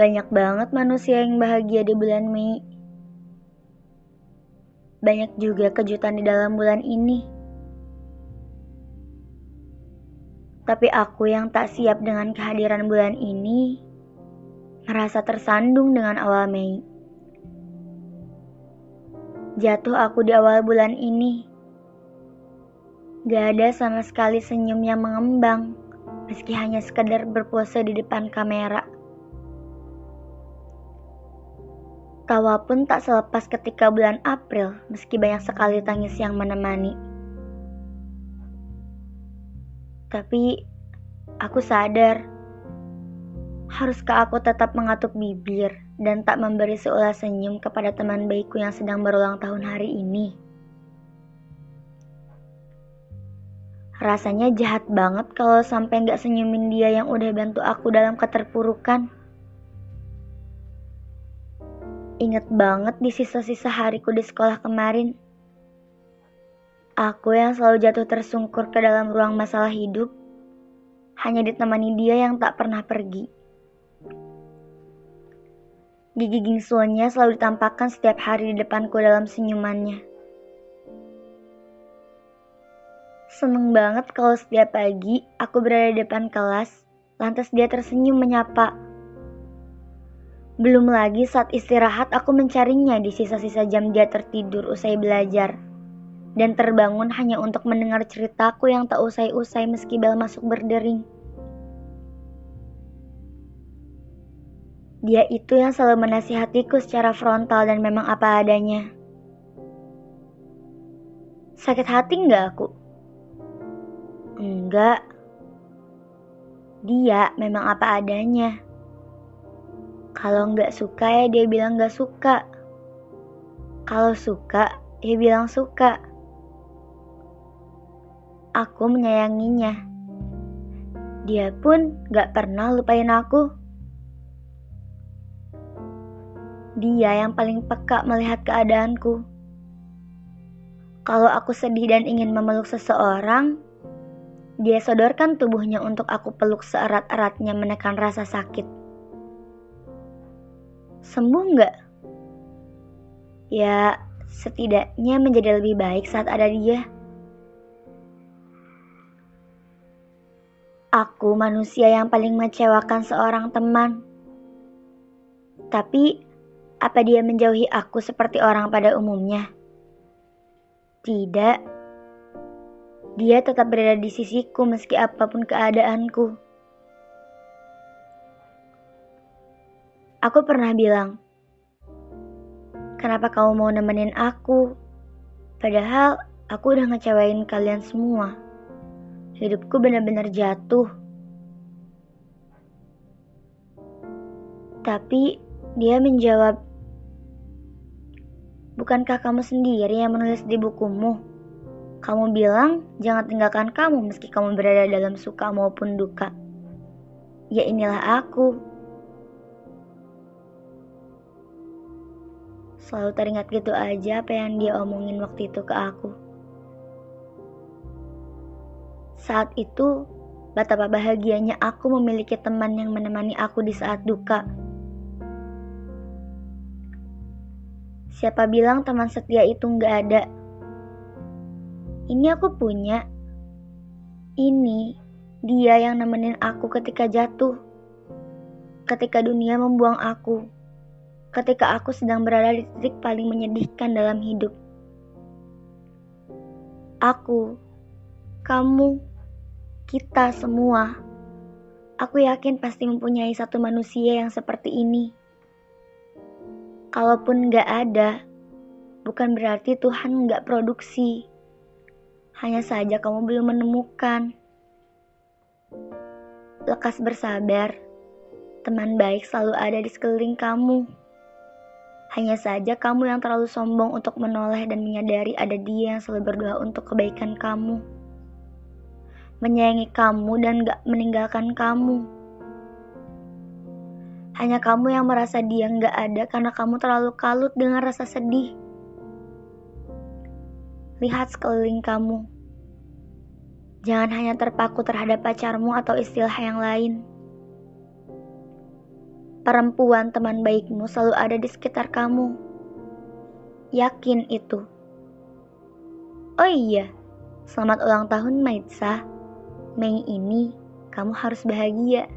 Banyak banget manusia yang bahagia di bulan Mei. Banyak juga kejutan di dalam bulan ini. Tapi aku yang tak siap dengan kehadiran bulan ini, merasa tersandung dengan awal Mei. Jatuh aku di awal bulan ini. Gak ada sama sekali senyum yang mengembang, meski hanya sekedar berpose di depan kamera. Tawa pun tak selepas ketika bulan April, meski banyak sekali tangis yang menemani. Tapi, aku sadar, haruskah aku tetap mengatuk bibir dan tak memberi seulas senyum kepada teman baikku yang sedang berulang tahun hari ini? Rasanya jahat banget kalau sampai nggak senyumin dia yang udah bantu aku dalam keterpurukan. Ingat banget di sisa-sisa hariku di sekolah kemarin. Aku yang selalu jatuh tersungkur ke dalam ruang masalah hidup, hanya ditemani dia yang tak pernah pergi. Gigi gingsulnya selalu ditampakkan setiap hari di depanku dalam senyumannya. Seneng banget kalau setiap pagi aku berada di depan kelas, lantas dia tersenyum menyapa. Belum lagi saat istirahat aku mencarinya di sisa-sisa jam dia tertidur usai belajar. Dan terbangun hanya untuk mendengar ceritaku yang tak usai-usai meski bel masuk berdering. Dia itu yang selalu menasihatiku secara frontal dan memang apa adanya. Sakit hati nggak aku? Enggak. Dia memang apa adanya. Kalau nggak suka ya dia bilang nggak suka. Kalau suka, dia bilang suka. Aku menyayanginya. Dia pun gak pernah lupain aku. Dia yang paling peka melihat keadaanku. Kalau aku sedih dan ingin memeluk seseorang, dia sodorkan tubuhnya untuk aku peluk seerat-eratnya menekan rasa sakit. Sembuh nggak? Ya, setidaknya menjadi lebih baik saat ada dia. Aku manusia yang paling mengecewakan seorang teman. Tapi, apa dia menjauhi aku seperti orang pada umumnya? Tidak. Dia tetap berada di sisiku meski apa pun keadaanku. Aku pernah bilang, "Kenapa kamu mau nemenin aku?" Padahal aku udah ngecewain kalian semua. Hidupku benar-benar jatuh. Tapi dia menjawab, "Bukankah kamu sendiri yang menulis di bukumu?" Kamu bilang jangan tinggalkan kamu meski kamu berada dalam suka maupun duka. Ya inilah aku. Selalu teringat gitu aja apa yang dia omongin waktu itu ke aku. Saat itu, betapa bahagianya aku memiliki teman yang menemani aku di saat duka. Siapa bilang teman setia itu nggak ada? Ini aku punya. Ini dia yang nemenin aku ketika jatuh. Ketika dunia membuang aku. Ketika aku sedang berada di titik paling menyedihkan dalam hidup. Aku, kamu, kita semua. Aku yakin pasti mempunyai satu manusia yang seperti ini. Kalaupun gak ada, bukan berarti Tuhan gak produksi. Hanya saja kamu belum menemukan. Lekas bersabar, teman baik selalu ada di sekeliling kamu. Hanya saja kamu yang terlalu sombong untuk menoleh dan menyadari ada dia yang selalu berdoa untuk kebaikan kamu. Menyayangi kamu dan gak meninggalkan kamu. Hanya kamu yang merasa dia gak ada karena kamu terlalu kalut dengan rasa sedih. Lihat sekeliling kamu. Jangan hanya terpaku terhadap pacarmu atau istilah yang lain. Perempuan teman baikmu selalu ada di sekitar kamu. Yakin itu. Oh iya, selamat ulang tahun Maitsa. Mei ini kamu harus bahagia.